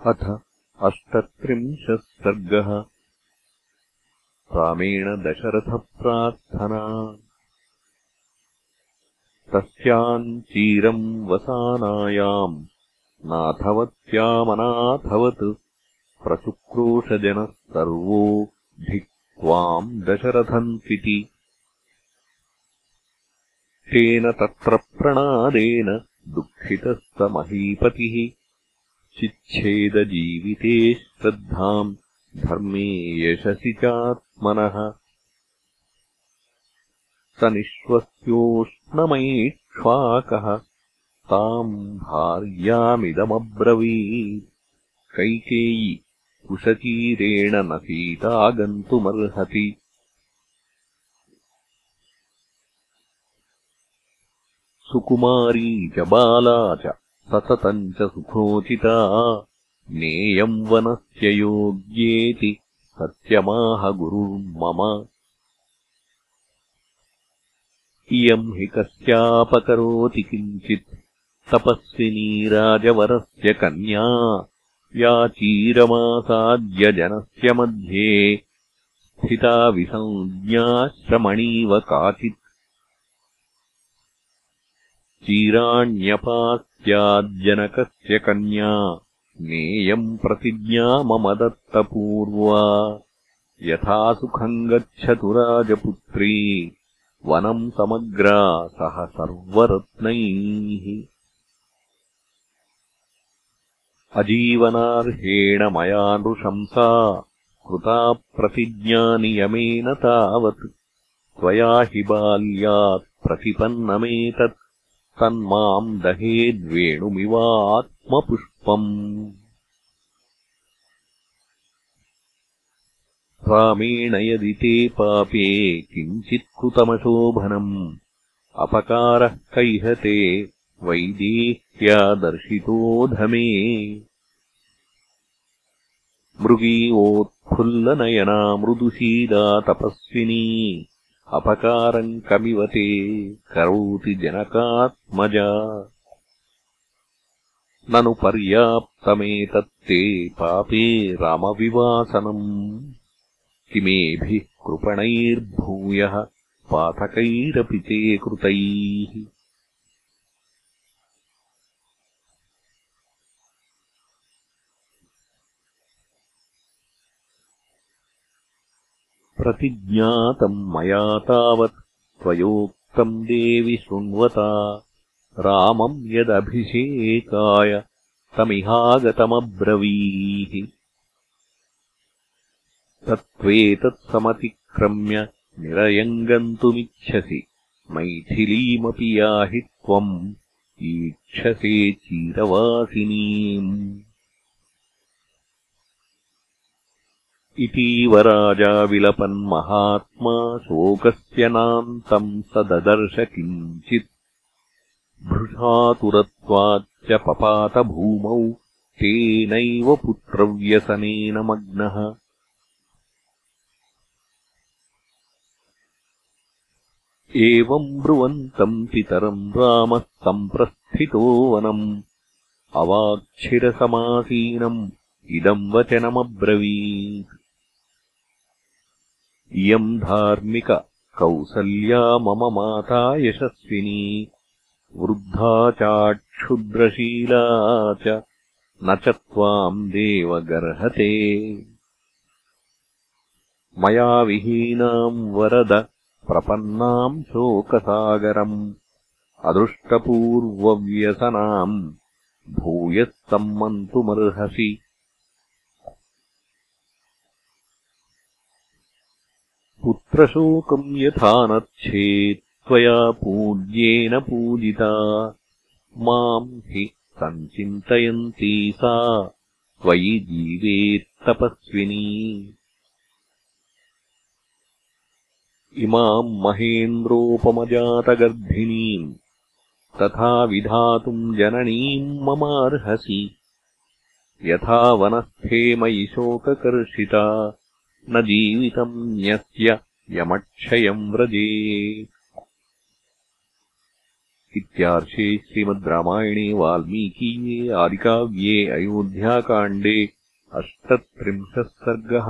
अथ अष्टत्रिंशः सर्गः रामेण दशरथप्रार्थना। तस्याम् चीरम् वसानायाम् नाथवत्यामनाथवत् प्रसुक्रोशजनः सर्वो धिक्त्वाम् दशरथन्त्विति तेन तत्र प्रणादेन दुःखितः स महीपतिः चिच्छेदजीविते श्रद्धाम् धर्मे यशसि चात्मनः। स निःश्वस्योष्णमयीक्ष्वाकः ताम् भार्यामिदमब्रवीत्। कैकेयी कुशचीरेण न सीतागन्तुमर्हति। सुकुमारी च बाला च सततम् च सुखोचिता। नेयम् वनस्य योग्येति सत्यमाह गुरुर्मम इयम् हि कस्यापकरोति किञ्चित् तपस्विनी राजवरस्य कन्या या चीरमासाद्य जनस्य मध्ये स्थिता विसञ्ज्ञाश्रमणीव काचित् चीराण्यपास्याज्जनकस्य कन्या। नेयम् प्रतिज्ञा मम दत्तपूर्वा। यथा सुखम् गच्छतु राजपुत्री। वनम् समग्रा सह सर्वरत्नैः। अजीवनार्हेण मया नृशंसा कृता प्रतिज्ञानियमेन तावत्। त्वया हि बाल्यात् प्रतिपन्नमेतत् तन्माम् दहेद्वेणुमिवात्मपुष्पम्। रामेण यदि ते पापे किञ्चित्कृतमशोभनम् अपकारः कैहते वैदेह्यादर्शितोऽधमे। मृगी ओत्फुल्लनयना तपस्विनी अपकारम् कमिव ते करोति जनकात्मजा। ननु पर्याप्तमेतत्ते पापे रामविवासनम्। किमेभिः कृपणैर्भूयः पातकैरपि ते कृतैः प्रतिज्ञातम् मया तावत् त्वयोक्तम् देवि शृण्वता। रामम् यदभिषेकाय तमिहागतमब्रवीः तत्त्वेतत्समतिक्रम्य निरयम् गन्तुमिच्छसि मैथिलीमपि याहि त्वम्। ईक्षसे चीरवासिनीम् इतीव राजा विलपन्महात्मा शोकस्य नान्तम् स ददर्श किञ्चित्। भृशातुरत्वाच्च पपातभूमौ तेनैव पुत्रव्यसनेन मग्नः एवम् ब्रुवन्तम् पितरम् रामः सम्प्रस्थितो वनम्। अवाक्षिरसमासीनम्। इदम् वचनमब्रवीत् इयम् धार्मिक कौसल्या मम माता यशस्विनी वृद्धा चाक्षुद्रशीला च न च त्वाम् देवगर्हते मया विहीनाम् वरद प्रपन्नाम् शोकसागरम् अदृष्टपूर्वव्यसनाम् भूयः सम्मन्तुमर्हसि पुत्रशोकम् यथा नच्छेत् त्वया पूज्येन पूजिता। माम् हि सञ्चिन्तयन्ती सा त्वयि जीवेत्तपस्विनी। इमाम् महेन्द्रोपमजातगर्भिणीम् तथा विधातुम् जननीम् ममार्हसि। यथा वनस्थे मयि शोककर्षिता न जीवितम् न्यस्य यमक्षयम् व्रजे। इत्यार्षे श्रीमद् रामायणे वाल्मीकीये आदिकाव्ये अयोध्याकाण्डे अष्टत्रिंशः सर्गः